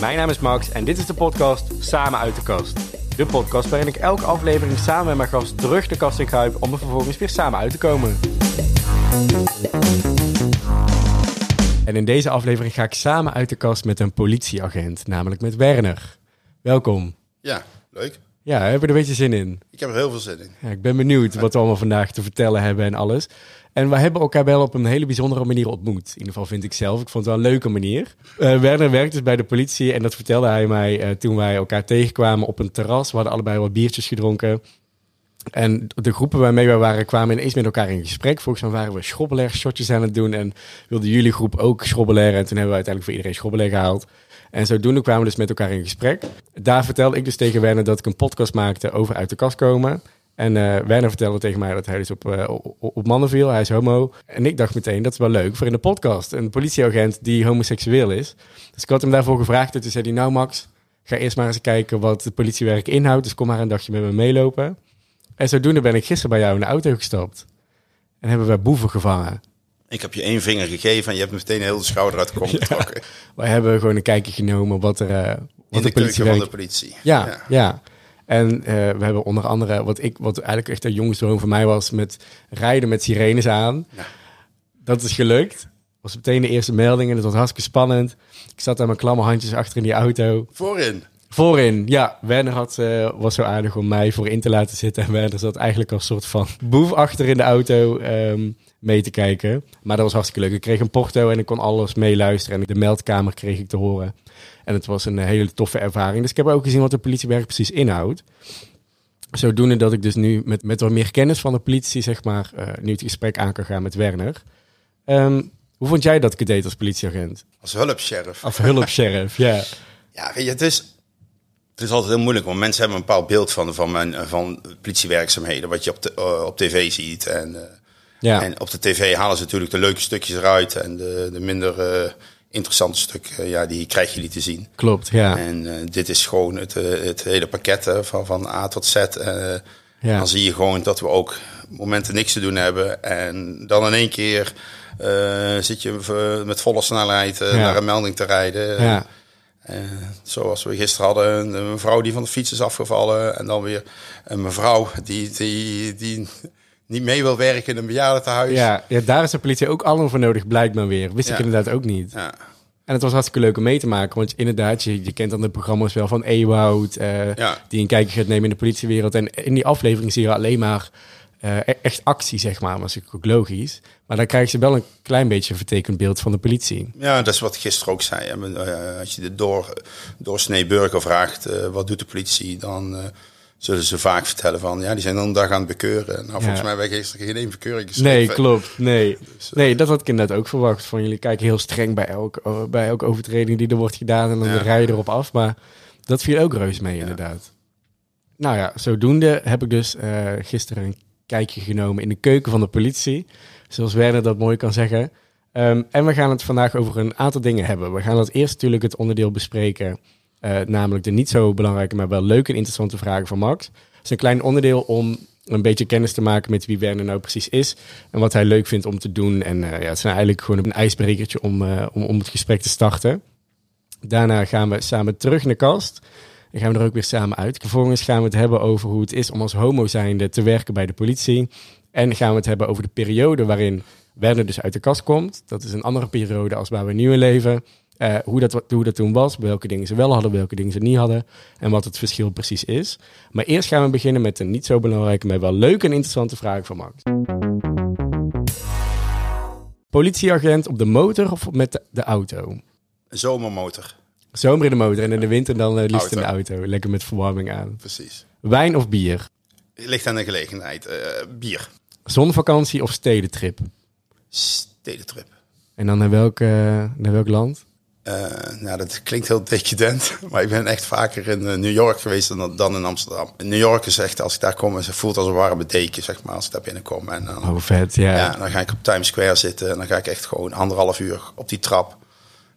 Mijn naam is Max en dit is de podcast Samen uit de kast. De podcast waarin ik elke aflevering samen met mijn gast terug de kast in kruip om er vervolgens weer samen uit te komen. En in deze aflevering ga ik samen uit de kast met een politieagent, namelijk met Werner. Welkom. Ja, leuk. Ja, hebben we er een beetje zin in? Ik heb er heel veel zin in. Ja, ik ben benieuwd wat we allemaal vandaag te vertellen hebben en alles. En we hebben elkaar wel op een hele bijzondere manier ontmoet. In ieder geval vind ik zelf. Ik vond het wel een leuke manier. Uh, Werner werkt dus bij de politie en dat vertelde hij mij uh, toen wij elkaar tegenkwamen op een terras. We hadden allebei wat biertjes gedronken. En de groepen waarmee we waren kwamen ineens met elkaar in gesprek. Volgens mij waren we schrobbelair shotjes aan het doen en wilde jullie groep ook schrobbelair. En toen hebben we uiteindelijk voor iedereen schrobbelair gehaald. En zodoende kwamen we dus met elkaar in gesprek. Daar vertelde ik dus tegen Werner dat ik een podcast maakte over uit de kast komen. En uh, Werner vertelde tegen mij dat hij dus op, uh, op mannen viel. Hij is homo. En ik dacht meteen, dat is wel leuk voor in de podcast. Een politieagent die homoseksueel is. Dus ik had hem daarvoor gevraagd. En toen zei hij, nou Max, ga eerst maar eens kijken wat het politiewerk inhoudt. Dus kom maar een dagje met me meelopen. En zodoende ben ik gisteren bij jou in de auto gestapt. En hebben we boeven gevangen. Ik heb je één vinger gegeven en je hebt meteen heel de schouder uit de getrokken. Ja, wij hebben gewoon een kijkje genomen wat er... Uh, wat in de, de politie van de politie. Ja, ja. ja. En uh, we hebben onder andere, wat, ik, wat eigenlijk echt een jongensdroom voor mij was, met rijden met sirenes aan. Ja. Dat is gelukt. was meteen de eerste melding en het was hartstikke spannend. Ik zat aan mijn klamme handjes achter in die auto. Voorin? Voorin, ja. Werner had, uh, was zo aardig om mij voorin te laten zitten. En Werner zat eigenlijk als soort van boef achter in de auto um, mee te kijken. Maar dat was hartstikke leuk. Ik kreeg een porto en ik kon alles meeluisteren. En de meldkamer kreeg ik te horen. En het was een hele toffe ervaring. Dus ik heb ook gezien wat de politiewerk precies inhoudt. Zodoende dat ik dus nu met, met wat meer kennis van de politie, zeg maar, uh, nu het gesprek aan kan gaan met Werner. Um, hoe vond jij dat ik het deed als politieagent? Als hulpsheriff. Als hulpsheriff, ja. Ja, weet je, het is, het is altijd heel moeilijk, want mensen hebben een bepaald beeld van, van, mijn, van politiewerkzaamheden, wat je op, de, uh, op tv ziet. En, uh, ja. en op de tv halen ze natuurlijk de leuke stukjes eruit en de, de minder uh, interessante stukken, ja, die krijg je niet te zien. Klopt, ja. En dit is gewoon het, het hele pakket van, van A tot Z. ja. Dan zie je gewoon dat we ook momenten niks te doen hebben en dan in één keer zit je met volle snelheid ja. naar een melding te rijden. Ja. Uh, zoals we gisteren hadden, een mevrouw die van de fiets is afgevallen. En dan weer een mevrouw die, die, die niet mee wil werken in een bejaardentehuis. Ja, ja, daar is de politie ook allemaal voor nodig, blijkbaar weer. Wist ja. ik inderdaad ook niet. Ja. En het was hartstikke leuk om mee te maken. Want inderdaad, je, je kent dan de programma's wel van Ewoud. Uh, ja. Die een kijkje gaat nemen in de politiewereld. En in die aflevering zie je alleen maar uh, echt actie, zeg maar. Maar dat is ook logisch. Maar dan krijgen ze wel een klein beetje een vertekend beeld van de politie. Ja, dat is wat ik gisteren ook zei. Uh, als je de door, doorsnee burger vraagt, uh, wat doet de politie? Dan zullen ze vaak vertellen van, ja, die zijn dan een dag aan het bekeuren. Nou, volgens mij hebben we gisteren geen één bekeuring geschreven. Nee, klopt. Nee. Dus, nee, dat had ik inderdaad ook verwacht. Van jullie kijken heel streng bij elke, bij elke overtreding die er wordt gedaan. En dan ja. rij je erop af. Maar dat viel ook reus mee, inderdaad. Nou ja, zodoende heb ik dus gisteren een kijkje genomen in de keuken van de politie. Zoals Werner dat mooi kan zeggen. Um, en we gaan het vandaag over een aantal dingen hebben. We gaan het eerst natuurlijk het onderdeel bespreken. Uh, namelijk de niet zo belangrijke, maar wel leuke en interessante vragen van Max. Het is een klein onderdeel om een beetje kennis te maken met wie Werner nou precies is. En wat hij leuk vindt om te doen. En uh, ja, het is eigenlijk gewoon een ijsbrekertje om, uh, om, om het gesprek te starten. Daarna gaan we samen terug naar de kast. En gaan we er ook weer samen uit. Vervolgens gaan we het hebben over hoe het is om als homo zijnde te werken bij de politie. En gaan we het hebben over de periode waarin Werner dus uit de kast komt. Dat is een andere periode als waar we nu in leven. Uh, hoe, dat, hoe dat toen was, welke dingen ze wel hadden, welke dingen ze niet hadden. En wat het verschil precies is. Maar eerst gaan we beginnen met een niet zo belangrijke, maar wel leuke en interessante vraag van Max. Politieagent op de motor of met de, auto? Zomermotor. Zomer in de motor en in de winter dan uh, liefst auto. in de auto. Lekker met verwarming aan. Precies. Wijn of bier? Ligt aan de gelegenheid. Uh, bier. Zonvakantie of stedentrip? Stedentrip. En dan naar welk, uh, naar welk land? Uh, nou, dat klinkt heel decadent, maar ik ben echt vaker in uh, New York geweest dan, dan in Amsterdam. New York is echt, als ik daar kom, het voelt als een warme deken, zeg maar, als ik daar binnenkom. En dan, oh, vet, ja. ja. Dan ga ik op Times Square zitten en dan ga ik echt gewoon anderhalf uur op die trap.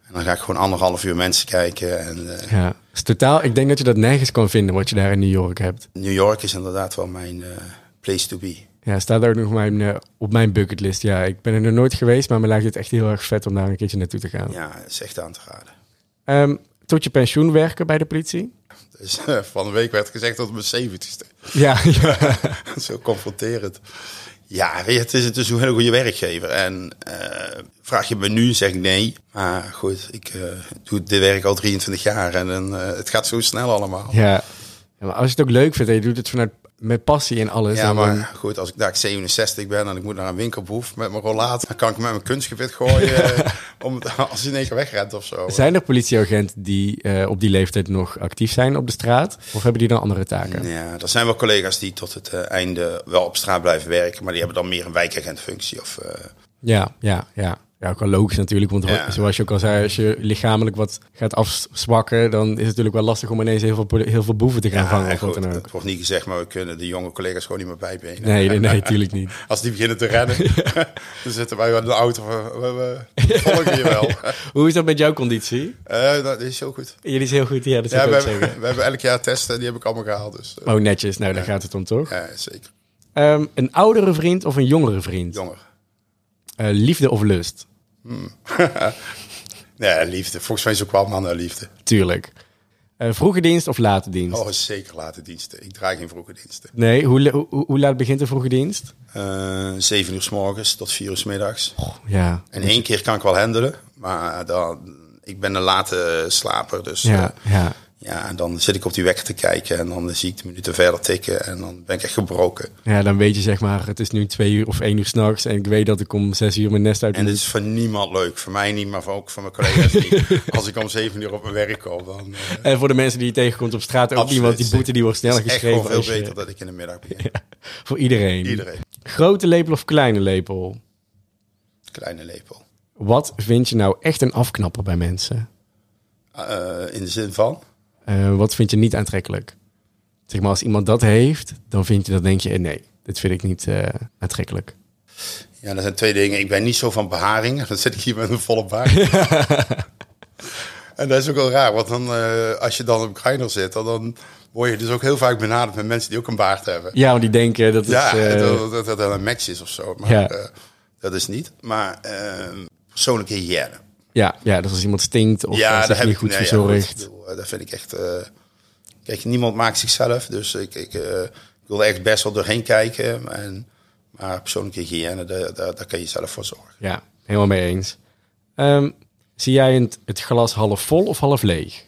En dan ga ik gewoon anderhalf uur mensen kijken. En, uh, ja, is totaal, ik denk dat je dat nergens kan vinden wat je daar in New York hebt. New York is inderdaad wel mijn place to be. Ja, staat ook nog mijn, uh, op mijn bucketlist. Ja, ik ben er nog nooit geweest, maar me lijkt het echt heel erg vet om daar een keertje naartoe te gaan. Ja, is echt aan te raden. Um, tot je pensioen werken bij de politie? Dus van de week werd gezegd tot mijn 70ste. Ja, ja. Zo confronterend. Ja, het is, het is een hele goede werkgever. En uh, vraag je me nu, zeg ik nee. Maar goed, ik doe dit werk al 23 jaar en het gaat zo snel allemaal. Ja. Ja, maar als je het ook leuk vindt en je doet het vanuit met passie en alles. Ja, maar goed, als ik daar 67 ben en ik moet naar een winkelboef met mijn rollaat, dan kan ik met mijn kunstgebit gooien om als hij in één keer wegrent of zo. Zijn er politieagenten die uh, op die leeftijd nog actief zijn op de straat? Of hebben die dan andere taken? Ja, er zijn wel collega's die tot het uh, einde wel op straat blijven werken, maar die hebben dan meer een wijkagentfunctie. Of, uh... Ja, ja, ja. Ja, ook wel logisch natuurlijk. Want ja. zoals je ook al zei, als je lichamelijk wat gaat afzwakken, dan is het natuurlijk wel lastig om ineens heel veel, heel veel boeven te gaan ja, vangen. Goed, het wordt niet gezegd, maar we kunnen de jonge collega's gewoon niet meer bijbenen. Nee, nee, nee, natuurlijk niet. Als die beginnen te rennen, dan zitten wij in de auto. We, we volgen je wel. Hoe is dat met jouw conditie? Uh, dat is heel goed. Jullie is heel goed, ja, dat ja, we, hebben, we hebben elk jaar testen, die heb ik allemaal gehaald. Dus, uh, oh, netjes. Nou, daar gaat het om, toch? Ja, zeker. Um, een oudere vriend of een jongere vriend? Jonger. Uh, liefde of lust? Hmm. nee, liefde. Volgens mij is ook wel mannen liefde. Tuurlijk. Uh, vroege dienst of late dienst? Oh, zeker late diensten. Ik draai geen vroege diensten. Nee, hoe, hoe, hoe laat begint de vroege dienst? Uh, zeven uur s morgens tot vier uur s middags. Oh, ja. En één keer kan ik wel handelen, maar dan, ik ben een late slaper. Dus ja, uh, ja. Ja, en dan zit ik op die wekker te kijken en dan zie ik de minuten verder tikken en dan ben ik echt gebroken. Ja, dan weet je zeg maar, het is nu twee uur of één uur s'nachts en ik weet dat ik om zes uur mijn nest uit En dit is voor niemand leuk. Voor mij niet, maar ook voor mijn collega's niet. Als ik om zeven uur op mijn werk kom, dan... Uh... En voor de mensen die je tegenkomt op straat ook niet, want die boete die wordt sneller geschreven. Het is echt veel beter dat ik in de middag begin. Ja, voor iedereen. Iedereen. Grote lepel of kleine lepel? Kleine lepel. Wat vind je nou echt een afknapper bij mensen? Uh, in de zin van? Uh, wat vind je niet aantrekkelijk? Zeg maar, als iemand dat heeft, dan vind je dat denk je, nee, dit vind ik niet uh, aantrekkelijk. Ja, dat zijn twee dingen. Ik ben niet zo van beharing. Dan zit ik hier met een volle baard. en dat is ook wel raar, want dan, uh, als je dan op Grindr zit, dan word je dus ook heel vaak benaderd met mensen die ook een baard hebben. Ja, want die denken dat het... Ja, dat, dat, dat een match is of zo. Maar ja. dat is niet. Maar persoonlijke hygiëne. Ja, ja, dus als iemand stinkt of ja, dat niet goed nee, verzorgd. Ja, goed, dat vind ik echt... Uh, kijk, niemand maakt zichzelf. Dus ik, ik, uh, ik wil echt best wel doorheen kijken. En, maar persoonlijke hygiëne, daar, daar, daar kan je zelf voor zorgen. Ja, helemaal mee eens. Um, zie jij het, het glas half vol of half leeg?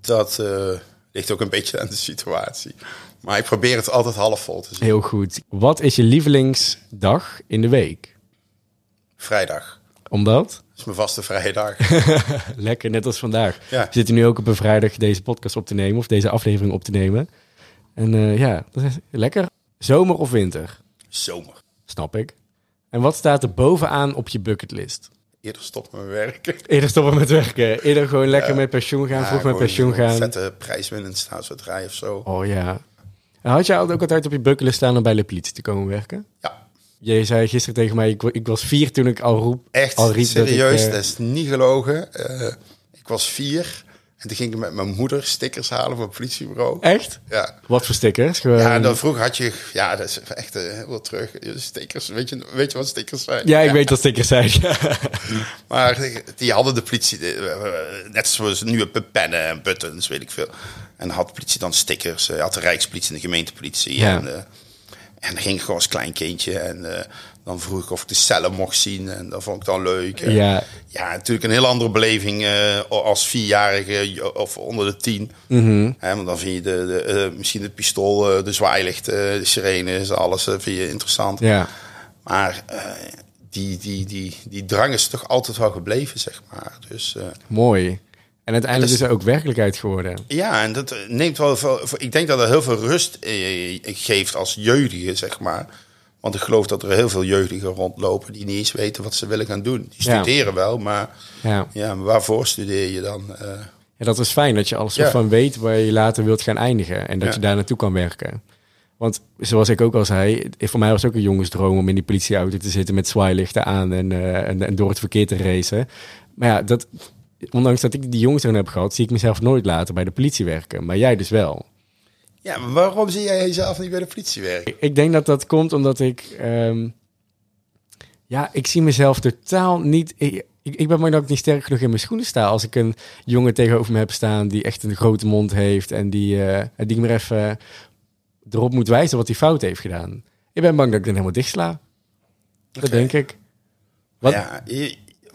Dat uh, ligt ook een beetje aan de situatie. Maar ik probeer het altijd half vol te zien. Heel goed. Wat is je lievelingsdag in de week? Vrijdag. Omdat? Is mijn vaste vrije dag. Lekker, net als vandaag. Ja. We zitten nu ook op een vrijdag deze podcast op te nemen, of deze aflevering op te nemen. En uh, ja, dat is lekker. Zomer of winter? Zomer. Snap ik. En wat staat er bovenaan op je bucketlist? Eerder stoppen met werken. Eerder stoppen met werken. Eerder gewoon lekker ja. met pensioen gaan, ja, vroeg met pensioen gaan. Vette prijswinnend staatsbedrijf of zo. Oh ja. En had jij ook altijd op je bucketlist staan om bij de politie te komen werken? Ja. Je zei gisteren tegen mij, ik, ik, was vier toen ik al roep. Echt, al riep serieus, dat, ik, uh... dat, is niet gelogen. Uh, ik was vier en toen ging ik met mijn moeder stickers halen voor het politiebureau. Echt? Ja. Wat voor stickers? Gewoon... Ja, dan vroeger had je, ja, dat is echt uh, heel terug. Stickers, weet je, weet je wat stickers zijn? Ja, ik ja. weet wat stickers zijn. maar die hadden de politie, net zoals nu pennen en buttons, weet ik veel. En had de politie dan stickers. had de Rijkspolitie en de gemeentepolitie. Ja. En, en dan ging ik gewoon als klein kindje. En uh, dan vroeg ik of ik de cellen mocht zien. En dat vond ik dan leuk. En, ja. ja, natuurlijk een heel andere beleving uh, als vierjarige of onder de tien. Mm -hmm. Hè, want dan vind je de, de, uh, misschien het pistool, de zwaailicht, de sirenes, alles vind je interessant. Ja. Maar die, die, die, die drang is toch altijd wel gebleven, zeg maar. Dus, Mooi. En uiteindelijk is er ook werkelijkheid geworden. Ja, en dat neemt wel veel. Ik denk dat dat heel veel rust eh, geeft als jeugdige, zeg maar. Want ik geloof dat er heel veel jeugdigen rondlopen die niet eens weten wat ze willen gaan doen. Die studeren ja. wel, maar ja. ja, maar waarvoor studeer je dan? Uh... Ja, dat is fijn dat je alles ja. van weet waar je later wilt gaan eindigen en dat je daar naartoe kan werken. Want zoals ik ook al zei, voor mij was het ook een jongensdroom om in die politieauto te zitten met zwaailichten aan en, uh, en, en door het verkeer te racen. Maar ja, dat, ondanks dat ik die jongens erin heb gehad, zie ik mezelf nooit later bij de politie werken. Maar jij dus wel. Ja, maar waarom zie jij jezelf niet bij de politie werken? Ik denk dat dat komt omdat ik... Um, ja, ik zie mezelf totaal niet... Ik, ik, ben maar ik niet sterk genoeg in mijn schoenen sta. Als ik een jongen tegenover me heb staan die echt een grote mond heeft en die, uh, die ik maar even erop moet wijzen wat hij fout heeft gedaan. Ik ben bang dat ik dan helemaal dichtsla. Dat denk ik. Wat? Ja,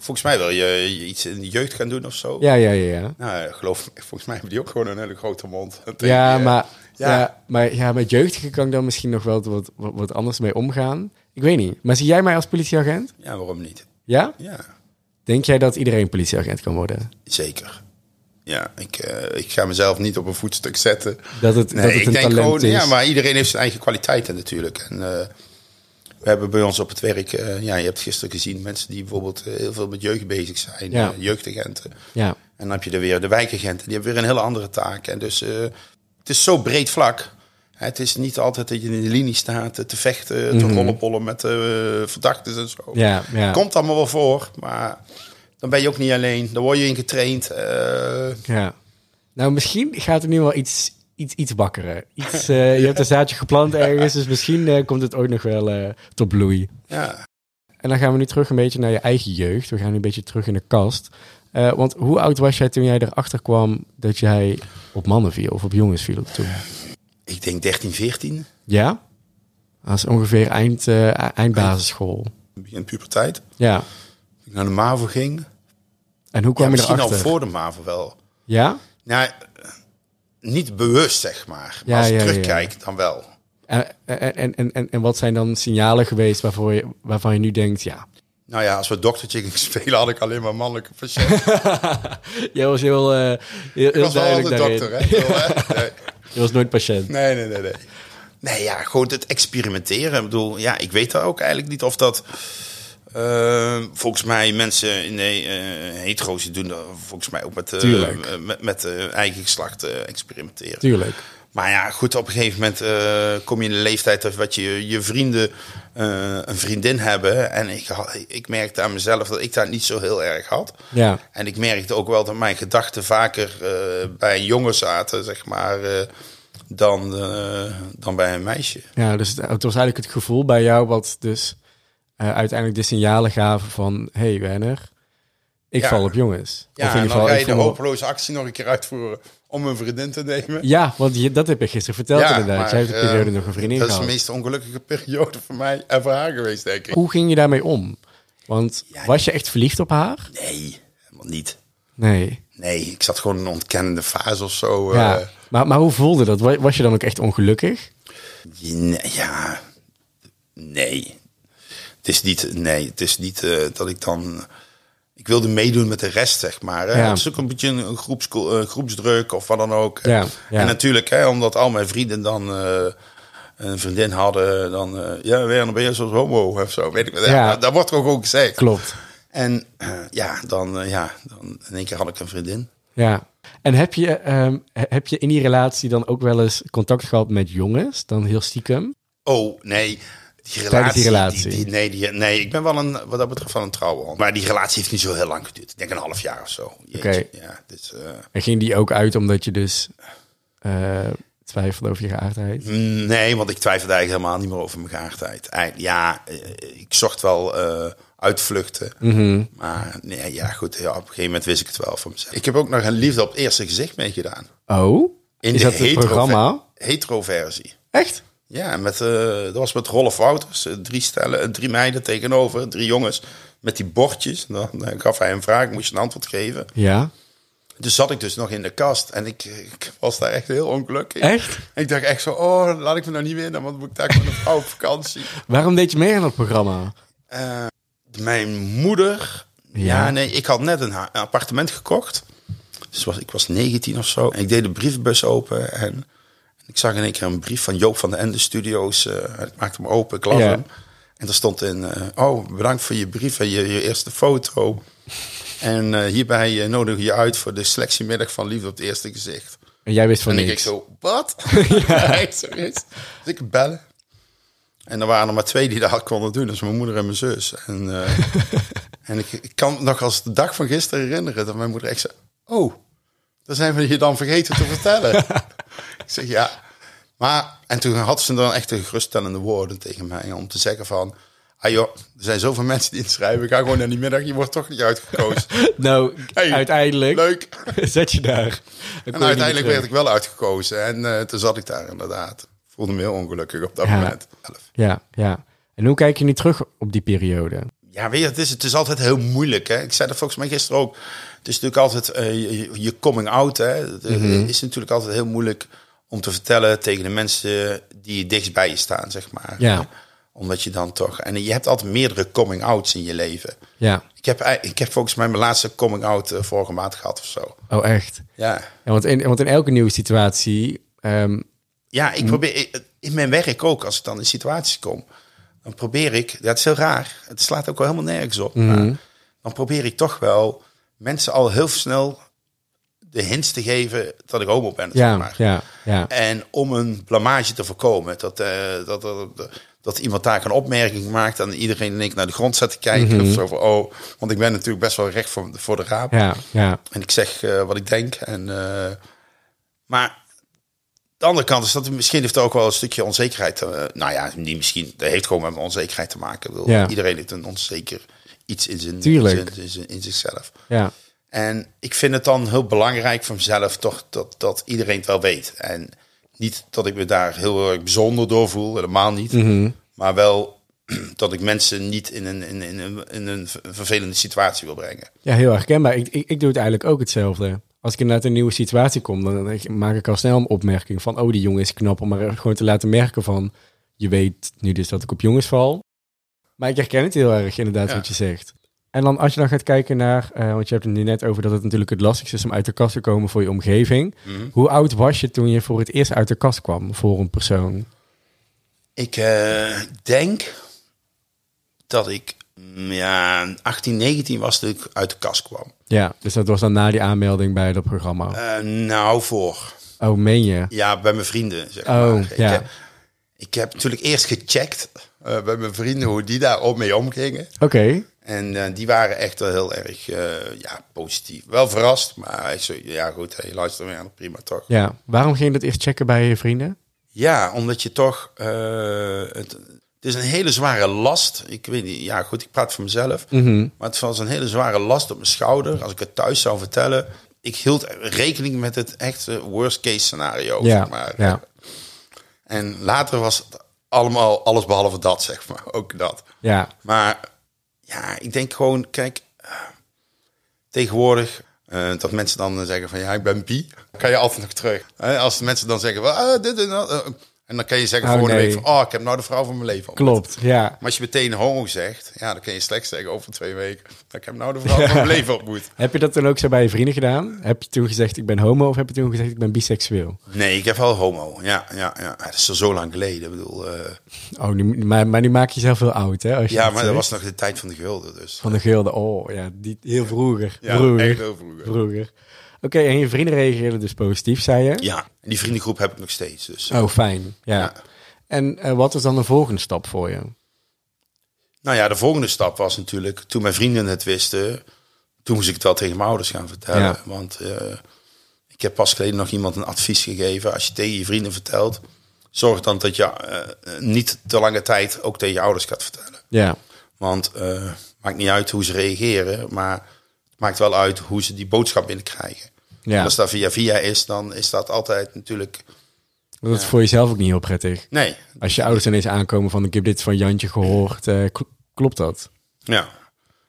volgens mij wil je iets in de jeugd gaan doen of zo. Ja, ja, ja. ja. Nou, geloof volgens mij hebben die ook gewoon een hele grote mond. Ja, maar, ja. maar ja, met jeugdigen kan ik dan misschien nog wel wat, wat, wat anders mee omgaan. Ik weet niet. Maar zie jij mij als politieagent? Ja, waarom niet? Ja? Ja. Denk jij dat iedereen politieagent kan worden? Zeker. Ja, ik, uh, ik ga mezelf niet op een voetstuk zetten. Dat het, nee, dat het ik een denk gewoon, is. Ja, maar iedereen heeft zijn eigen kwaliteiten natuurlijk. En uh, we hebben bij ons op het werk, uh, ja, je hebt gisteren gezien mensen die bijvoorbeeld heel veel met jeugd bezig zijn, ja. jeugdagenten. Ja. En dan heb je er weer de wijkagenten, die hebben weer een hele andere taak. En dus het is zo breed vlak. Het is niet altijd dat je in de linie staat te vechten, te mm rollenpollen met de verdachten en zo. Ja, ja. Komt allemaal wel voor, maar dan ben je ook niet alleen. Dan word je in getraind. Ja. Nou, misschien gaat er nu wel iets, iets, iets bakkeren. Iets, uh, je hebt een zaadje geplant ergens, dus misschien uh, komt het ook nog wel tot bloei. Ja. En dan gaan we nu terug een beetje naar je eigen jeugd. We gaan nu een beetje terug in de kast. want hoe oud was jij toen jij erachter kwam dat jij op mannen viel of op jongens viel toen? Ik denk 13, 14. Ja? Dat is ongeveer eind, eind basisschool. Begin puberteit. Ja. Ik naar de MAVO ging. En hoe kwam ja, je erachter? Misschien al voor de MAVO wel. Ja? Nou, niet bewust, zeg maar. Maar ja, als ik ja, terugkijk, dan wel. En, en, en, en, en wat zijn dan signalen geweest waarvoor je, waarvan je nu denkt, ja... Nou ja, als we doktertje gingen spelen, had ik alleen maar mannelijke patiënten. Jij was heel, uh, heel, heel was duidelijk dokter, hè? nee. Je was nooit patiënt. Nee, nee, nee, nee. Nee, ja, gewoon het experimenteren. Ik bedoel, ja, ik weet ook eigenlijk niet of dat uh, volgens mij mensen in de uh, hetero's doen dat volgens mij ook met, uh, met, met eigen geslacht experimenteren. Tuurlijk. Maar ja, goed, op een gegeven moment kom je in de leeftijd dat je, je vrienden een vriendin hebben. En ik, ik merkte aan mezelf dat ik dat niet zo heel erg had. Ja. En ik merkte ook wel dat mijn gedachten vaker bij een jongen zaten, zeg maar, dan, dan bij een meisje. Ja, dus het was eigenlijk het gevoel bij jou wat dus uh, uiteindelijk de signalen gaven van... hey Werner, ik val op jongens. Ja, of in ieder geval, ga je de hopeloze actie nog een keer uitvoeren om een vriendin te nemen. Ja, want je, dat heb je gisteren verteld ja, inderdaad. Maar, Jij hebt de periode uh, nog een vriendin Dat is de meest ongelukkige periode voor mij en voor haar geweest, denk ik. Hoe ging je daarmee om? Want was je echt verliefd op haar? Nee, helemaal niet. Nee. Nee, ik zat gewoon in een ontkennende fase of zo. Ja, uh, maar, maar hoe voelde dat? Was je dan ook echt ongelukkig? Ja, nee. Het is niet, nee, het is niet uh, dat ik dan. Ik wilde meedoen met de rest, zeg maar. Hè. Ja. Het is ook een beetje een groeps, uh, groepsdruk of wat dan ook. Ja, ja. En natuurlijk, hè, omdat al mijn vrienden dan uh, een vriendin hadden, dan ja, weer dan ben je zoals homo of zo. Weet ik wat. Ja. Dat wordt er ook, ook gezegd. Klopt. En ja, dan, ja, dan in één keer had ik een vriendin. Ja. En heb je, um, heb je in die relatie dan ook wel eens contact gehad met jongens, dan heel stiekem? Oh, nee. Die relatie, die relatie. Die, nee, die, nee, ik ben wel een, wat dat betreft van een trouwe. Maar die relatie heeft niet zo heel lang geduurd. Ik denk een half jaar of zo. Oké. Ja, dus, uh... En ging die ook uit omdat je dus uh, twijfelde over je geaardheid? Nee, want ik twijfelde eigenlijk helemaal niet meer over mijn geaardheid. Ja, eh, ik zocht wel uh, uitvluchten. Mm -hmm. Maar nee, ja, goed. Ja, op een gegeven moment wist ik het wel van mezelf. Ik heb ook nog een liefde op het eerste gezicht meegedaan. Oh? In Is de dat het programma? Hetero-versie. Echt? Ja, met, uh, dat was met Rolf Wouters. Uh, drie, stellen, drie meiden tegenover, drie jongens. Met die bordjes. Dan, dan gaf hij een vraag, moest je een antwoord geven. Ja. Dus zat ik dus nog in de kast. En ik, ik was daar echt heel ongelukkig. Echt? ik dacht echt zo, oh, laat ik me nou niet winnen. Want moet ik daar met een vrouw op vakantie. Waarom deed je mee aan het programma? Uh, mijn moeder... Ja. ja. nee, ik had net een, appartement gekocht. Dus was, ik was 19 of zo. En ik deed de brievenbus open en... Ik zag in één keer een brief van Joop van de Ende Studios. Uh, ik maakte hem open, ik las hem. En er stond in, uh, oh, bedankt voor je brief en je, je eerste foto. en uh, hierbij nodig je uit voor de selectiemiddag van Liefde op het Eerste Gezicht. En jij wist van en niks? En ik zo, wat? ja. zo is. Dus ik bellen. En er waren er maar twee die dat konden doen. Dus mijn moeder en mijn zus. En, en ik, ik, kan nog als de dag van gisteren herinneren dat mijn moeder echt zei... Oh, daar zijn we je dan vergeten te vertellen. Zeg ja. Maar, en toen had ze dan echt de geruststellende woorden tegen mij om te zeggen van... Ah joh, er zijn zoveel mensen die inschrijven. Ik ga gewoon naar die middag. Je wordt toch niet uitgekozen. nou, uiteindelijk. Leuk. Zet je daar. En uiteindelijk werd ik wel uitgekozen. En uh, toen zat ik daar inderdaad. Voelde me heel ongelukkig op dat moment. Ja, ja. En hoe kijk je nu terug op die periode? Ja, weet je, het is, het is altijd heel moeilijk. Hè? Ik zei dat volgens mij gisteren ook. Het is natuurlijk altijd uh, je, coming out. Hè? Het mhm. is natuurlijk altijd heel moeilijk om te vertellen tegen de mensen die dichtst bij je staan, zeg maar. Ja omdat je dan toch... En je hebt altijd meerdere coming-outs in je leven. Ja. Ik heb, ik heb volgens mij mijn laatste coming-out uh, vorige maand gehad of zo. Oh, echt? Ja. ja want, in, want in elke nieuwe situatie... Ehm, ja, ik probeer... In mijn werk ook, als ik dan in situaties kom... Dan probeer ik... Het is heel raar. Het slaat ook wel helemaal nergens op. Mm Maar dan probeer ik toch wel mensen al heel snel de hints te geven dat ik homo ben. Ja, zeg maar. ja, ja. En om een blamage te voorkomen. Dat, uh, dat, dat, dat, iemand daar een opmerking maakt en iedereen in één naar de grond zet te kijken. Mhm. Of zo van, oh, want ik ben natuurlijk best wel recht voor, voor de raap. Ja, ja. En ik zeg uh, wat ik denk. En, uh, maar de andere kant is dat misschien heeft er ook wel een stukje onzekerheid. Nou ja, niet misschien. Dat heeft gewoon met mijn onzekerheid te maken. Wil, ja. Iedereen heeft een onzeker iets in zijn. In, in, in, zichzelf. Ja. En ik vind het dan heel belangrijk voor mezelf toch dat, dat iedereen het wel weet. En niet dat ik me daar heel erg bijzonder door voel, helemaal niet. Mhm. Maar wel dat ik mensen niet in een, in, in, een, in een vervelende situatie wil brengen. Ja, heel herkenbaar. Ik, ik, ik doe het eigenlijk ook hetzelfde. Als ik inderdaad een nieuwe situatie kom, dan maak ik al snel een opmerking van... oh, die jongen is knap, om maar gewoon te laten merken van... je weet nu dus dat ik op jongens val. Maar ik herken het heel erg, inderdaad, wat je zegt. En dan als je dan gaat kijken naar, uh, want je hebt het nu net over dat het natuurlijk het lastigste is om uit de kast te komen voor je omgeving. Mhm. Hoe oud was je toen je voor het eerst uit de kast kwam voor een persoon? Ik uh, denk dat ik mm, ja, 18, 19 was toen ik uit de kast kwam. Ja, dus dat was dan na die aanmelding bij dat programma? Uh, nou, voor. Oh, meen je? Ja, bij mijn vrienden. Zeg oh, maar. ja. Ik heb, ik heb natuurlijk eerst gecheckt bij mijn vrienden hoe die daar op mee omgingen. Oké. En uh, die waren echt wel heel erg uh, ja, positief. Wel verrast, maar zei, ja goed, hey, luister maar aan, prima toch. Ja, waarom ging je dat eerst checken bij je vrienden? Ja, omdat je toch, uh, het, het, is een hele zware last. Ik weet niet, ja goed, ik praat voor mezelf. Mm -hmm. Maar het was een hele zware last op mijn schouder. Als ik het thuis zou vertellen. Ik hield rekening met het echte worst case scenario. Ja, zeg maar. ja. En later was het allemaal alles behalve dat, zeg maar. Ook dat. Ja. Maar ja, ik denk gewoon, kijk, tegenwoordig uh, dat mensen dan zeggen van ja, ik ben bi, kan je altijd nog terug. Uh, als de mensen dan zeggen, well, ah, dit en dat. En dan kan je zeggen oh, voor nee. week van, oh, ik heb nou de vrouw van mijn leven. Klopt, ja. Maar als je meteen homo zegt, ja, dan kan je slechts zeggen over twee weken, ik heb nou de vrouw van mijn leven ontmoet. heb je dat dan ook zo bij je vrienden gedaan? Heb je toen gezegd, ik ben homo, of heb je toen gezegd, ik ben biseksueel? Nee, ik heb wel homo, ja, ja, ja. Dat is al zo lang geleden, ik bedoel... Uh... Oh, nu, maar, maar nu maak je jezelf heel oud, hè? Als je ja, maar dat was nog de tijd van de gulden, dus. Van de gulden, oh, ja, die, heel vroeger. Ja, vroeger. echt heel vroeger. Vroeger. Oké, okay, en je vrienden reageerden dus positief, zei je? Ja, die vriendengroep heb ik nog steeds. Dus, oh, fijn. Ja. ja. En uh, wat is dan de volgende stap voor je? Nou ja, de volgende stap was natuurlijk, toen mijn vrienden het wisten, toen moest ik het wel tegen mijn ouders gaan vertellen. Ja. Want uh, ik heb pas geleden nog iemand een advies gegeven. Als je tegen je vrienden vertelt, zorg dan dat je uh, niet te lange tijd ook tegen je ouders gaat vertellen. Ja. Want maakt niet uit hoe ze reageren, maar het maakt wel uit hoe ze die boodschap binnenkrijgen. Ja. Als dat via via is, dan is dat altijd natuurlijk dat is ja. voor jezelf ook niet heel prettig. Nee. Als je ouders ineens aankomen van ik heb dit van Jantje gehoord, uh, klopt dat? Ja.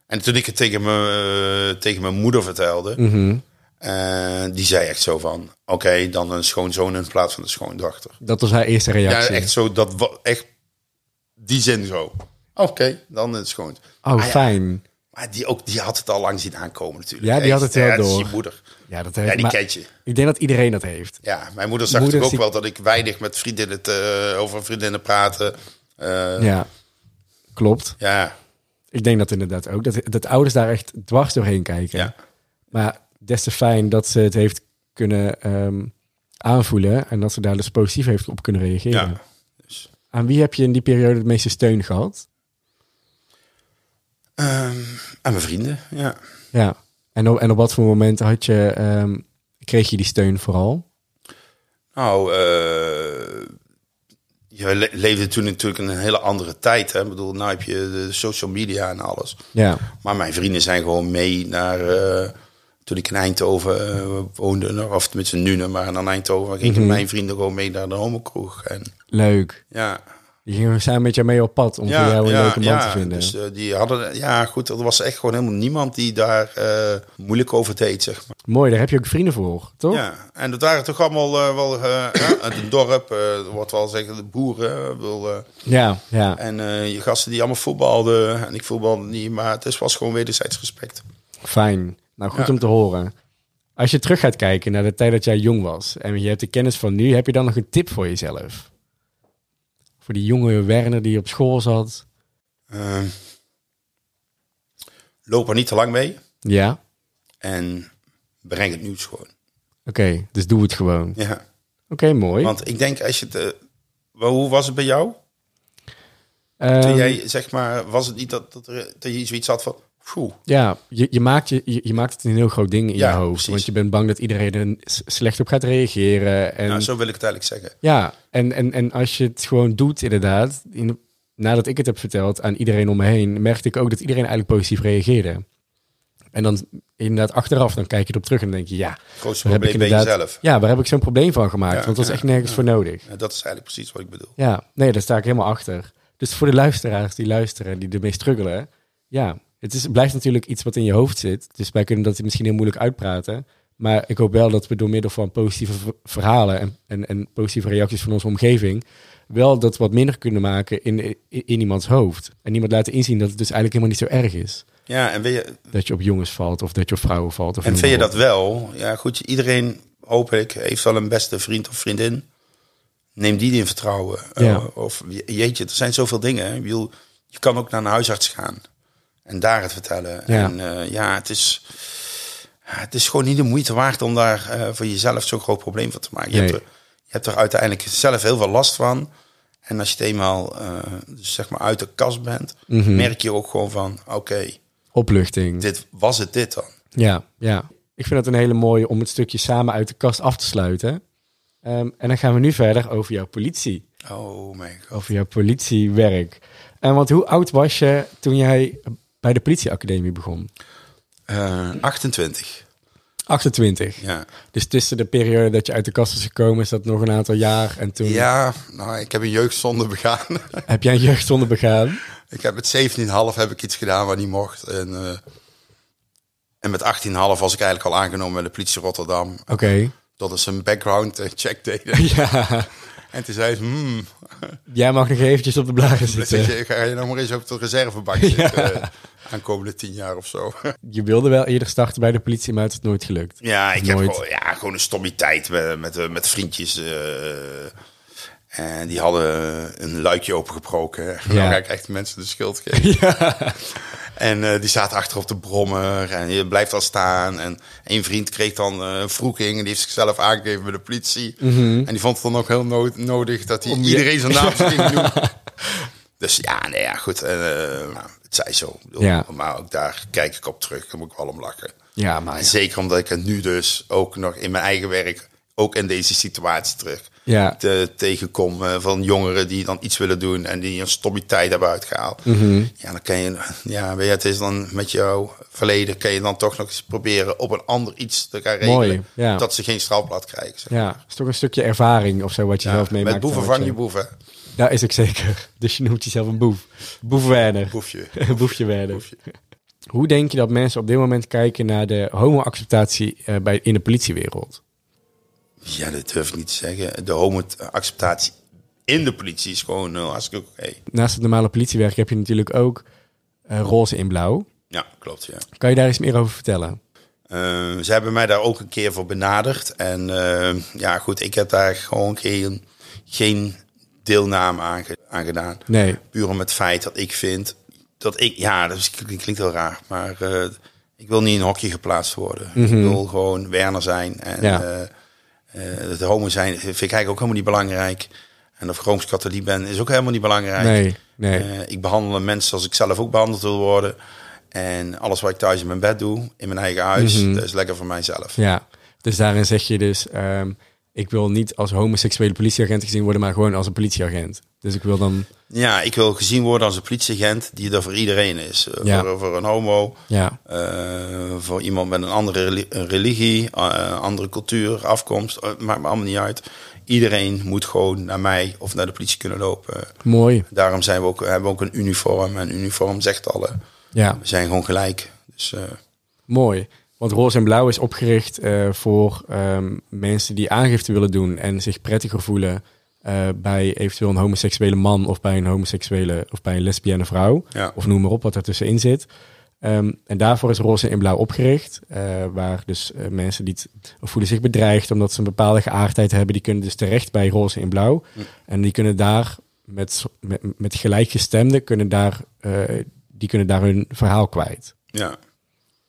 En toen ik het tegen, me, uh, tegen mijn moeder vertelde, mm -hmm. uh, die zei echt zo van, oké, okay, dan een schoonzoon in plaats van een schoondochter. Dat was haar eerste reactie? Ja, echt zo, dat echt die zin zo. Oké, okay, dan een schoon. Oh, ah, fijn. Ja. Maar die, ook, die had het al lang zien aankomen natuurlijk. Ja, die had het heel ja, door. Dat is je moeder. Ja, dat heeft, ja die kent je. Ik denk dat iedereen dat heeft. Ja, mijn moeder zag moeder ook die... wel dat ik weinig met vriendinnen te, over vriendinnen praten. Uh, ja, klopt. Ja. Ik denk dat inderdaad ook. Dat, dat ouders daar echt dwars doorheen kijken. Ja. Maar des te fijn dat ze het heeft kunnen um, aanvoelen. En dat ze daar dus positief heeft op kunnen reageren. Ja. Dus. Aan wie heb je in die periode het meeste steun gehad? Um, aan mijn vrienden, ja. Ja, en op, en op wat voor momenten had je, um, kreeg je die steun vooral? Nou, uh, je leefde toen natuurlijk een hele andere tijd. Hè? Ik bedoel, nu heb je de social media en alles. Ja. Maar mijn vrienden zijn gewoon mee naar... Uh, toen ik in Eindhoven uh, woonde, of tenminste nu, maar in Eindhoven, gingen mm mijn vrienden gewoon mee naar de homokroeg. En, Leuk. Ja. Die gingen samen met jou mee op pad om ja, voor jou een leuke man te vinden. Dus uh, die hadden, ja goed, er was echt gewoon helemaal niemand die daar uh, moeilijk over deed, zeg maar. Mooi, daar heb je ook vrienden voor, toch? Ja, en dat waren toch allemaal uh, wel het dorp, wordt wel zeggen de boeren. Wil, ja, ja. En je gasten die allemaal voetbalden en ik voetbalde niet, maar het was gewoon wederzijds respect. Fijn, nou goed om te horen. Als je terug gaat kijken naar de tijd dat jij jong was en je hebt de kennis van nu, heb je dan nog een tip voor jezelf? Voor die jonge Werner die op school zat? Uh, loop er niet te lang mee. Ja. En breng het nieuws gewoon. Oké, dus doe het gewoon. Ja. Oké, mooi. Want ik denk als je het... Uh, hoe was het bij jou? Um, Toen jij, zeg maar, was het niet dat, dat, er, dat je zoiets had van... Ja, je, je, maakt je, je, maakt het een heel groot ding in je hoofd. Precies. Want je bent bang dat iedereen er slecht op gaat reageren. En, nou, zo wil ik het eigenlijk zeggen. Ja, en, en, en als je het gewoon doet, inderdaad. In, nadat ik het heb verteld aan iedereen om me heen, merkte ik ook dat iedereen eigenlijk positief reageerde. En dan inderdaad achteraf, dan kijk je erop terug en dan denk je, ja. Grootste probleem ben jezelf. Ja, waar heb ik zo'n probleem van gemaakt? want dat is echt nergens voor nodig. dat is eigenlijk precies wat ik bedoel. Ja, nee, daar sta ik helemaal achter. Dus voor de luisteraars die luisteren, die ermee struggelen, ja, het is, blijft natuurlijk iets wat in je hoofd zit. Dus wij kunnen dat misschien heel moeilijk uitpraten. Maar ik hoop wel dat we door middel van positieve verhalen en, en, en positieve reacties van onze omgeving. wel dat wat minder kunnen maken in, in, iemands hoofd. En iemand laten inzien dat het dus eigenlijk helemaal niet zo erg is. Ja, en je... Dat je op jongens valt of dat je op vrouwen valt. Of en vind je dat wel? Ja, goed. Iedereen, hoop ik, heeft wel een beste vriend of vriendin. Neem die in vertrouwen. Ja. Uh, of jeetje, er zijn zoveel dingen. Je, je kan ook naar een huisarts gaan. En daar het vertellen. Ja. En uh, ja, het is, het is gewoon niet de moeite waard om daar uh, voor jezelf zo'n groot probleem van te maken. Je, hebt er, je hebt er uiteindelijk zelf heel veel last van. En als je het eenmaal uh, dus zeg maar uit de kast bent, mm -hmm. merk je ook gewoon van oké. Okay, Opluchting. Dit was het dit dan. Ja, ja. Ik vind het een hele mooie om het stukje samen uit de kast af te sluiten. Um, en dan gaan we nu verder over jouw politie. Oh mijn god. Over jouw politiewerk. En want hoe oud was je toen jij bij de politieacademie begon? Uh, 28. 28? Ja. Dus tussen de periode dat je uit de kast is gekomen, is dat nog een aantal jaar en toen... Ja, nou, ik heb een jeugdzonde begaan. Heb jij een jeugdzonde begaan? Ik heb met 17,5 heb ik iets gedaan wat niet mocht. En, uh, en met 18,5 was ik eigenlijk al aangenomen bij de politie Rotterdam. Oké. Okay. Dat is een background check deden. Ja. En toen zei ze, hmm. Jij mag nog eventjes op de blaren zitten. Je, ga je nou maar eens op de reservebank zitten. Ja. Aankomende tien jaar of zo. Je wilde wel eerder starten bij de politie, maar het is nooit gelukt. Ja, ik heb gewoon, ja, gewoon een stommiteit met, met, met vriendjes. Uh, en die hadden een luikje opengebroken. En ja. dan krijgt mensen de schuld geven. Ja. En uh, die zaten achter op de brommer en je blijft al staan. En een vriend kreeg dan uh, een vroeging en die heeft zichzelf aangegeven bij de politie. Mm -hmm. En die vond het dan ook heel no nodig dat hij Om iedereen zijn naam ging doen. Dus ja, nee, ja, goed. Uh, nou, het zij zo. Ja. Maar ook daar kijk ik op terug. Daar moet ik wel om lachen. Ja, maar ja. Zeker omdat ik het nu dus ook nog in mijn eigen werk, ook in deze situatie terug ja. te, tegenkom van jongeren die dan iets willen doen en die een stommiteit hebben uitgehaald. Mm -hmm. Ja, dan kan je, ja, weet je, het is dan met jouw verleden, kan je dan toch nog eens proberen op een ander iets te gaan regelen. Mooi, ja. Dat ze geen strafblad krijgen. Zeg. Ja, is toch een stukje ervaring of zo wat je ja, zelf meemaakt. Met boeven vang je boeven. Ja, is ik zeker. Dus je noemt jezelf een boef. Boef Werner. Boefje. Boefje Werner. Boefje. Hoe denk je dat mensen op dit moment kijken naar de homo-acceptatie uh, bij, in de politiewereld? Ja, dat durf ik niet te zeggen. De homo-acceptatie in de politie is gewoon uh, hartstikke oké. Okay. Naast het normale politiewerk heb je natuurlijk ook uh, roze in blauw. Ja, klopt, ja. Kan je daar eens meer over vertellen? Uh, ze hebben mij daar ook een keer voor benaderd. En ja, goed, ik heb daar gewoon geen, geen deelname aan, aan gedaan. Nee. Puur om het feit dat ik vind dat ik, ja, dat klinkt heel raar, maar ik wil niet in een hokje geplaatst worden. Mm -hmm. Ik wil gewoon Werner zijn en... Ja uh, de homo zijn vind ik eigenlijk ook helemaal niet belangrijk. En of ik Rooms-Katholiek ben, is ook helemaal niet belangrijk. Nee, nee. Ik behandel mensen zoals ik zelf ook behandeld wil worden. En alles wat ik thuis in mijn bed doe, in mijn eigen huis, mm -hmm. dat is lekker voor mijzelf. Ja, dus daarin zeg je dus... Um, ik wil niet als homoseksuele politieagent gezien worden, maar gewoon als een politieagent. Dus ik wil dan... Ja, ik wil gezien worden als een politieagent die er voor iedereen is. Eh, ja. Voor, voor, een homo, ja. Uh, voor iemand met een andere religie, uh, andere cultuur, afkomst. maakt me allemaal niet uit. Iedereen moet gewoon naar mij of naar de politie kunnen lopen. Mooi. Daarom zijn we ook, hebben we ook een uniform. En uniform zegt alle. Ja. We zijn gewoon gelijk. Dus, Mooi. Want Roze en Blauw is opgericht uh, voor um, mensen die aangifte willen doen en zich prettiger voelen uh, bij eventueel een homoseksuele man of bij een homoseksuele of bij een lesbienne vrouw. Ja. Of noem maar op wat er tussenin zit. Um, en daarvoor is Roze in Blauw opgericht. Uh, waar dus mensen die voelen zich bedreigd omdat ze een bepaalde geaardheid hebben, die kunnen dus terecht bij Roze in Blauw. Hm. En die kunnen daar met, met, met gelijkgestemden kunnen daar, die kunnen daar hun verhaal kwijt. Ja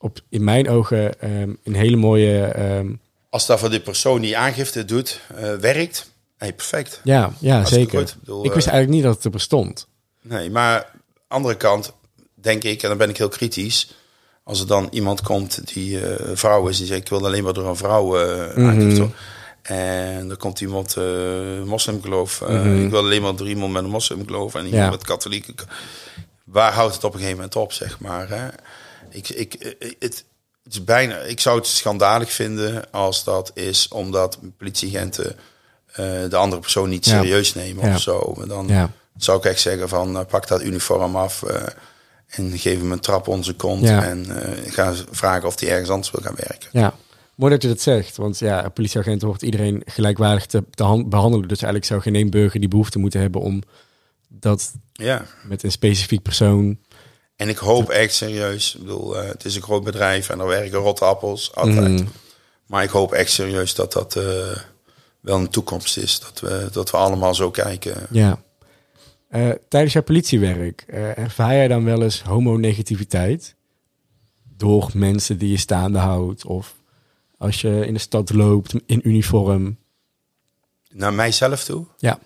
op, in mijn ogen ehm, een hele mooie. Um... Als dat voor de persoon die aangifte doet, uh, werkt, hey, perfect. Ja, ja zeker. Ik, ik, wist eh, eigenlijk niet dat het er bestond. Nee, maar andere kant denk ik, en dan ben ik heel kritisch. Als er dan iemand komt die uh, vrouw is, die zegt ik wil alleen maar door een vrouw uh, mm -hmm. En er komt iemand uh, moslimgeloof. Mm -hmm. Ik wil alleen maar door iemand met een moslimgeloof en iemand ja. met katholieke. Waar houdt het op een gegeven moment op, zeg maar? Hè? Ik, ik, eh, het, het is bijna, ik zou het schandalig vinden als dat is omdat politieagenten uh, de andere persoon niet serieus nemen of zo. Dan zou ik echt zeggen van uh, pak dat uniform af uh, en geef hem een trap zijn kont en ga vragen of hij ergens anders wil gaan werken. Ja. Mooi dat je dat zegt, want ja, een politieagent hoort iedereen gelijkwaardig te, te behandelen. Dus eigenlijk zou geen één burger die behoefte moeten hebben om dat ja. met een specifiek persoon en ik hoop echt serieus, ik bedoel, uh, het is een groot bedrijf en er werken rotte appels, altijd. Mm. Maar ik hoop echt serieus dat dat uh, wel een toekomst is. Dat we, dat we allemaal zo kijken. Ja. Uh, tijdens jouw politiewerk, ervaar jij dan wel eens homonegativiteit? Door mensen die je staande houdt? Of als je in de stad loopt in uniform? Naar mijzelf toe? Ja.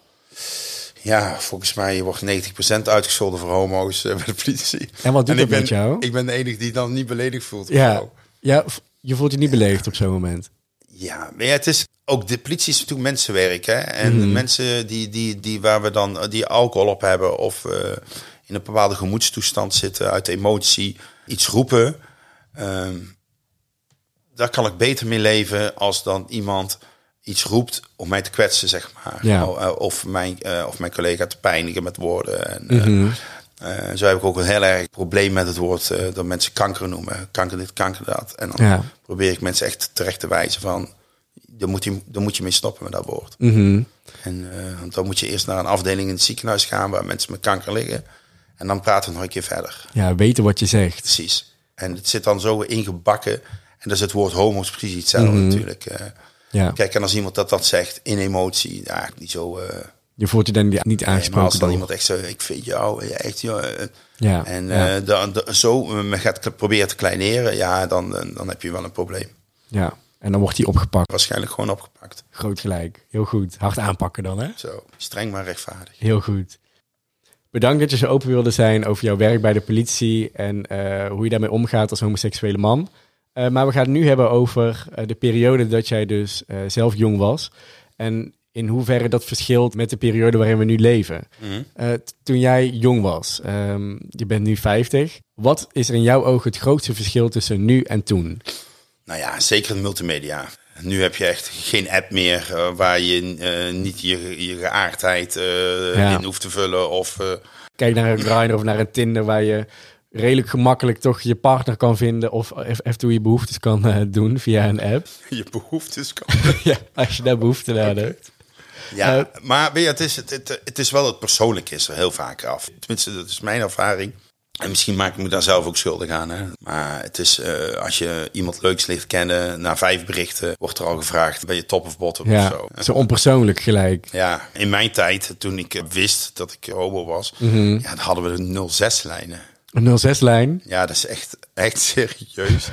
Ja, volgens mij wordt 90% uitgescholden voor homo's uh, bij de politie. En wat doet en met jou? Ik ben de enige die dan niet beledigd voelt. Ja, ja, je voelt je niet beledigd op zo'n moment. Ja, maar ja, het is ook de politie is natuurlijk mensenwerk. Hè? En mm. mensen die, die, die waar we dan die alcohol op hebben of uh, in een bepaalde gemoedstoestand zitten, uit emotie iets roepen. Um, daar kan ik beter mee leven als dan iemand iets roept om mij te kwetsen, zeg maar. Ja. Eh, of, mijn, uh, of mijn collega te pijnigen met woorden. En, mm zo heb ik ook een heel erg probleem met het woord dat mensen kanker noemen. Kanker dit, kanker dat. En dan probeer ik mensen echt terecht te wijzen van... Dan moet, je, dan moet je mee stoppen met dat woord. Mm En dan moet je eerst naar een afdeling in het ziekenhuis gaan... waar mensen met kanker liggen. En dan praten we nog een keer verder. Ja, weten wat je zegt. Precies. En het zit dan zo ingebakken. En dat is het woord homo's precies hetzelfde mm natuurlijk. Ja. Kijk, en als iemand dat dan zegt in emotie, ja, niet zo. Uh, je voelt je dan niet aangesproken. Nee, als dan iemand echt zo, ik vind jou echt, ja. Uh, ja. En ja. Dan, zo men gaat proberen te kleineren, ja, dan, dan heb je wel een probleem. Ja. En dan wordt hij opgepakt. Waarschijnlijk gewoon opgepakt. Groot gelijk. Heel goed. Hard aanpakken dan, hè? Zo. Streng maar rechtvaardig. Heel goed. Bedankt dat je zo open wilde zijn over jouw werk bij de politie en hoe je daarmee omgaat als homoseksuele man. Eh, maar we gaan het nu hebben over uh, de periode dat jij dus uh, zelf jong was. En in hoeverre dat verschilt met de periode waarin we nu leven. Mm toen jij jong was, um, je bent nu 50. Wat is er in jouw ogen het grootste verschil tussen nu en toen? Nou ja, zeker in multimedia. Nu heb je echt geen app meer waar je niet je, je geaardheid ja. in hoeft te vullen. Of, Kijk naar een Grindr of naar een Tinder waar je redelijk gemakkelijk toch je partner kan vinden of even je behoeftes kan uh, doen via een app. Je behoeftes kan. ja, als je daar behoefte aan hebt. Ja, uh, maar weet je, het is, het, het, het, is wel het persoonlijke is er heel vaak af. Tenminste, dat is mijn ervaring. En misschien maak ik me daar zelf ook schuldig aan. Hè? Maar het is, uh, als je iemand leuks ligt kennen, na vijf berichten wordt er al gevraagd, ben je top of bottom ja, of zo. Zo onpersoonlijk gelijk. Ja, in mijn tijd, toen ik wist dat ik homo was, mm -hmm. ja, dan hadden we de 06-lijnen. Een 06-lijn. Ja, dat is echt, echt serieus.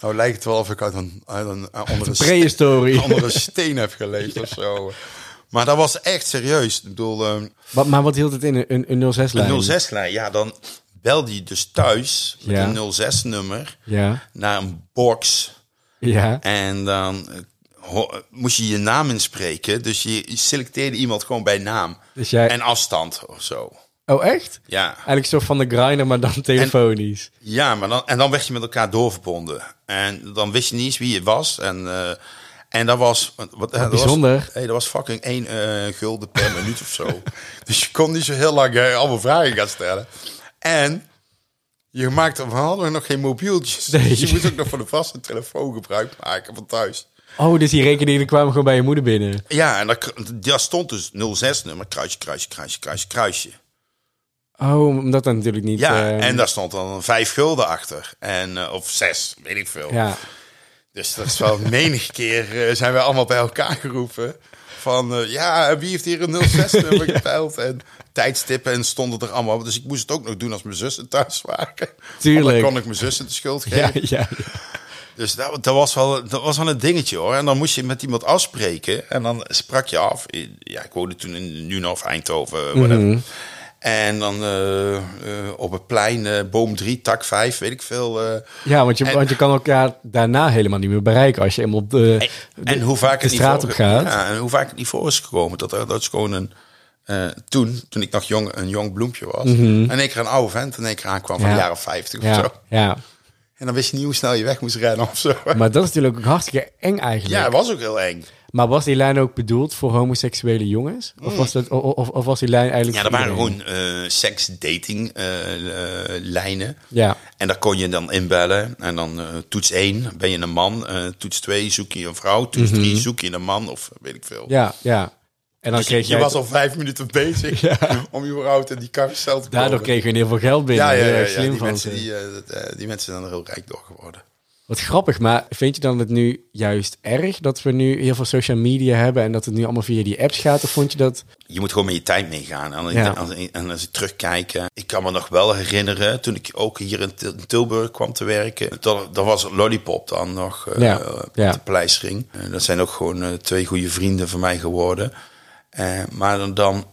Nou lijkt het wel of ik uit een, uit een, andere, prehistorie. andere steen heb geleefd ja. of zo. Maar dat was echt serieus. Ik bedoel, um, wat, maar wat hield het in, een, een 06-lijn? Een 06-lijn, ja, dan belde je dus thuis met ja. een 06-nummer ja. naar een box. Ja. En dan moest je je naam inspreken. Dus je selecteerde iemand gewoon bij naam dus jij... en afstand of zo. Oh, echt? Ja. Eigenlijk zo van de grinder, maar dan telefonisch. ja, maar dan, en dan werd je met elkaar doorverbonden. En dan wist je niet eens wie het was. En, uh, en dat was... Wat, dat bijzonder. Was, hey, dat was fucking één uh, gulden per minuut of zo. Dus je kon niet zo heel lang uh, allemaal vragen gaan stellen. En je maakte, we hadden nog geen mobieltjes. Dus je moet ook nog van de vaste telefoon gebruik maken van thuis. Oh, dus die rekeningen kwamen gewoon bij je moeder binnen? Ja, en daar stond dus 06-nummer, kruisje, kruisje, kruisje, kruisje, kruisje. Oh, omdat dat natuurlijk niet... Ja, uh... en daar stond dan vijf gulden achter. En, uh, of zes, weet ik veel. Ja. Dus dat is wel menig keer uh, zijn we allemaal bij elkaar geroepen. Van, ja, wie heeft hier een 06-nummer gepeild? En tijdstippen en stonden er allemaal. Dus ik moest het ook nog doen als mijn zussen thuis waren. Tuurlijk. Dan kon ik mijn zussen de schuld geven. Ja, ja, Dus dat, dat, was wel, dat was wel een dingetje hoor. En dan moest je met iemand afspreken. En dan sprak je af. Ja, ik woonde toen in Nuna of Eindhoven. Mm En dan uh, uh, op het plein, uh, boom 3, tak 5, weet ik veel. ja, want je, en, want je kan elkaar daarna helemaal niet meer bereiken als je op de, en, de, en hoe vaak de straat op gaat. Ja, en hoe vaak het niet voor is gekomen. Dat, dat is gewoon een toen, toen ik nog jong, een jong bloempje was. Mm -hmm. En ik er een oude vent en ik aankwam van de jaren 50 ja. of zo. Ja. En dan wist je niet hoe snel je weg moest rennen of zo. Maar dat is natuurlijk ook hartstikke eng eigenlijk. Ja, het was ook heel eng. Maar was die lijn ook bedoeld voor homoseksuele jongens? Of, was, dat, of, of was die lijn eigenlijk... Ja, er waren gewoon uh, seks-dating uh, lijnen. Ja. En daar kon je dan inbellen. En dan toets 1, ben je een man. toets 2, zoek je een vrouw. Toets 3, mm -hmm. zoek je een man. Of weet ik veel. Ja, ja. En dan dus kreeg je, je was al vijf minuten bezig ja. om überhaupt in die carousel te Daardoor kreeg je in ieder geval geld binnen. Ja, ja, ja, ja die, mensen, die, die mensen zijn er heel rijk door geworden. Wat grappig, maar vind je dan het nu juist erg dat we nu heel veel social media hebben en dat het nu allemaal via die apps gaat? Of vond je dat... Je moet gewoon met je tijd meegaan. En, ja. als, en als ik terugkijk, ik kan me nog wel herinneren, toen ik ook hier in Tilburg kwam te werken, dat, dat was Lollipop dan nog, uh, ja. Ja. de pleistering. Uh, dat zijn ook gewoon uh, twee goede vrienden van mij geworden. Maar dan, dan,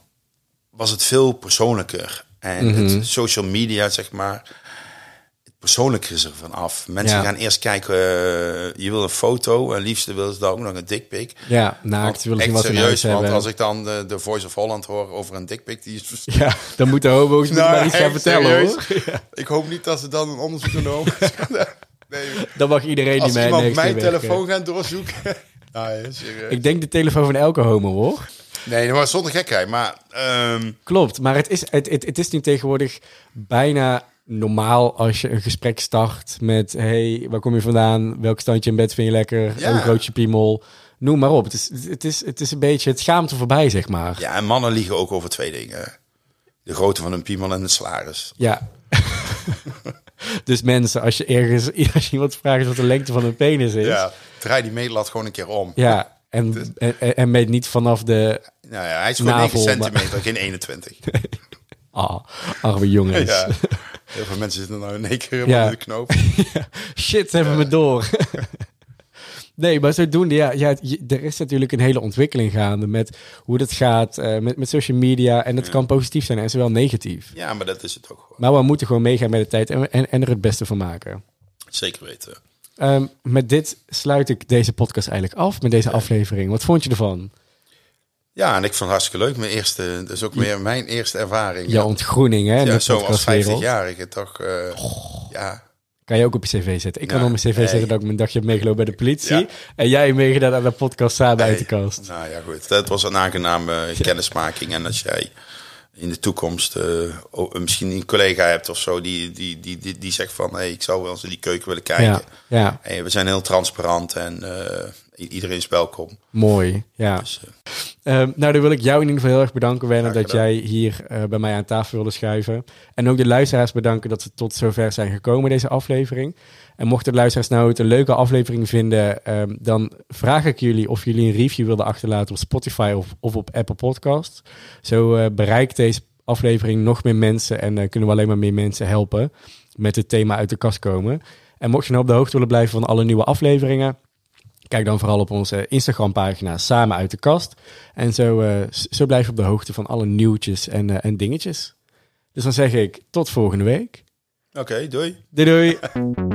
was het veel persoonlijker. En mm -hmm. het social media, zeg maar, het persoonlijke is er van af. Mensen ja. gaan eerst kijken, uh, je wil een foto, en liefst willen ze daar ook nog een dikpik. Ja, naakt willen ze wat serieus, want hebben. als ik dan de, de, Voice of Holland hoor over een dikpik, die is... Ja, dan moeten homo's nou, maar iets gaan vertellen, hoor. Ja. Ik hoop niet dat ze dan een onderzoek genomen nee. Dan mag iedereen die mij Als mijn telefoon gaan doorzoeken... nou, ja, ik denk de telefoon van elke homo, hoor. Nee, maar zonder gekheid. Maar, um... Klopt, maar het is, het, het, het is nu tegenwoordig bijna normaal als je een gesprek start met... hey, waar kom je vandaan? Welk standje in bed vind je lekker? Ja. Hoe groot je piemel? Noem maar op. Het is, het, is, het is een beetje het schaamte voorbij, zeg maar. Ja, en mannen liegen ook over twee dingen. De grootte van hun piemel en de salaris. Ja. dus mensen, als je ergens als je iemand vraagt wat de lengte van een penis is... Ja, draai die meetlat gewoon een keer om. Ja, en, dus... en, en meet niet vanaf de Nou ja, hij is gewoon 9 centimeter, maar... geen 21. Ah, arme jongens. Ja. Heel veel mensen zitten nou in één keer ja. in de knoop. Shit, ze hebben ja. me door. nee, maar zodoende, ja, ja, er is natuurlijk een hele ontwikkeling gaande met hoe dat gaat uh, met, met social media. En het ja. kan positief zijn en zowel negatief. Ja, maar dat is het ook gewoon. Maar we moeten gewoon meegaan met de tijd en, en, en er het beste van maken. Zeker weten. Um, met dit sluit ik deze podcast eigenlijk af, met deze aflevering. Wat vond je ervan? Ja, en ik vond het hartstikke leuk. Mijn eerste, dat is ook meer mijn eerste ervaring. Ja, ontgroening, hè? Ja, zo als 50-jarige toch, uh, oh. ja. Kan je ook op je cv zetten. Ik kan op mijn cv nee. zeggen dat ik mijn dagje heb meegelopen bij de politie. Ja. En jij meegedaan aan de podcast samen nee. uit de kast. Nou ja, goed. Dat was een aangename kennismaking. En als jij in de toekomst uh, misschien een collega hebt of zo die, die, die, die, die zegt van hey, ik zou wel eens in die keuken willen kijken. Ja, we zijn heel transparant en uh, iedereen is welkom. Mooi, ja. Dus, uh, nou, dan wil ik jou in ieder geval heel erg bedanken, Werner, dat jij hier bij mij aan tafel wilde schuiven. En ook de luisteraars bedanken dat ze tot zover zijn gekomen, deze aflevering. En mochten de luisteraars nou het een leuke aflevering vinden, um, dan vraag ik jullie of jullie een review wilden achterlaten op Spotify of, of op Apple Podcasts. Zo uh, bereikt deze aflevering nog meer mensen en uh, kunnen we alleen maar meer mensen helpen met het thema uit de kast komen. En mocht je nou op de hoogte willen blijven van alle nieuwe afleveringen, kijk dan vooral op onze Instagram pagina Samen uit de Kast. En zo, uh, zo blijf je op de hoogte van alle nieuwtjes en, en dingetjes. Dus dan zeg ik tot volgende week. Oké, okay, doei. Doei doei.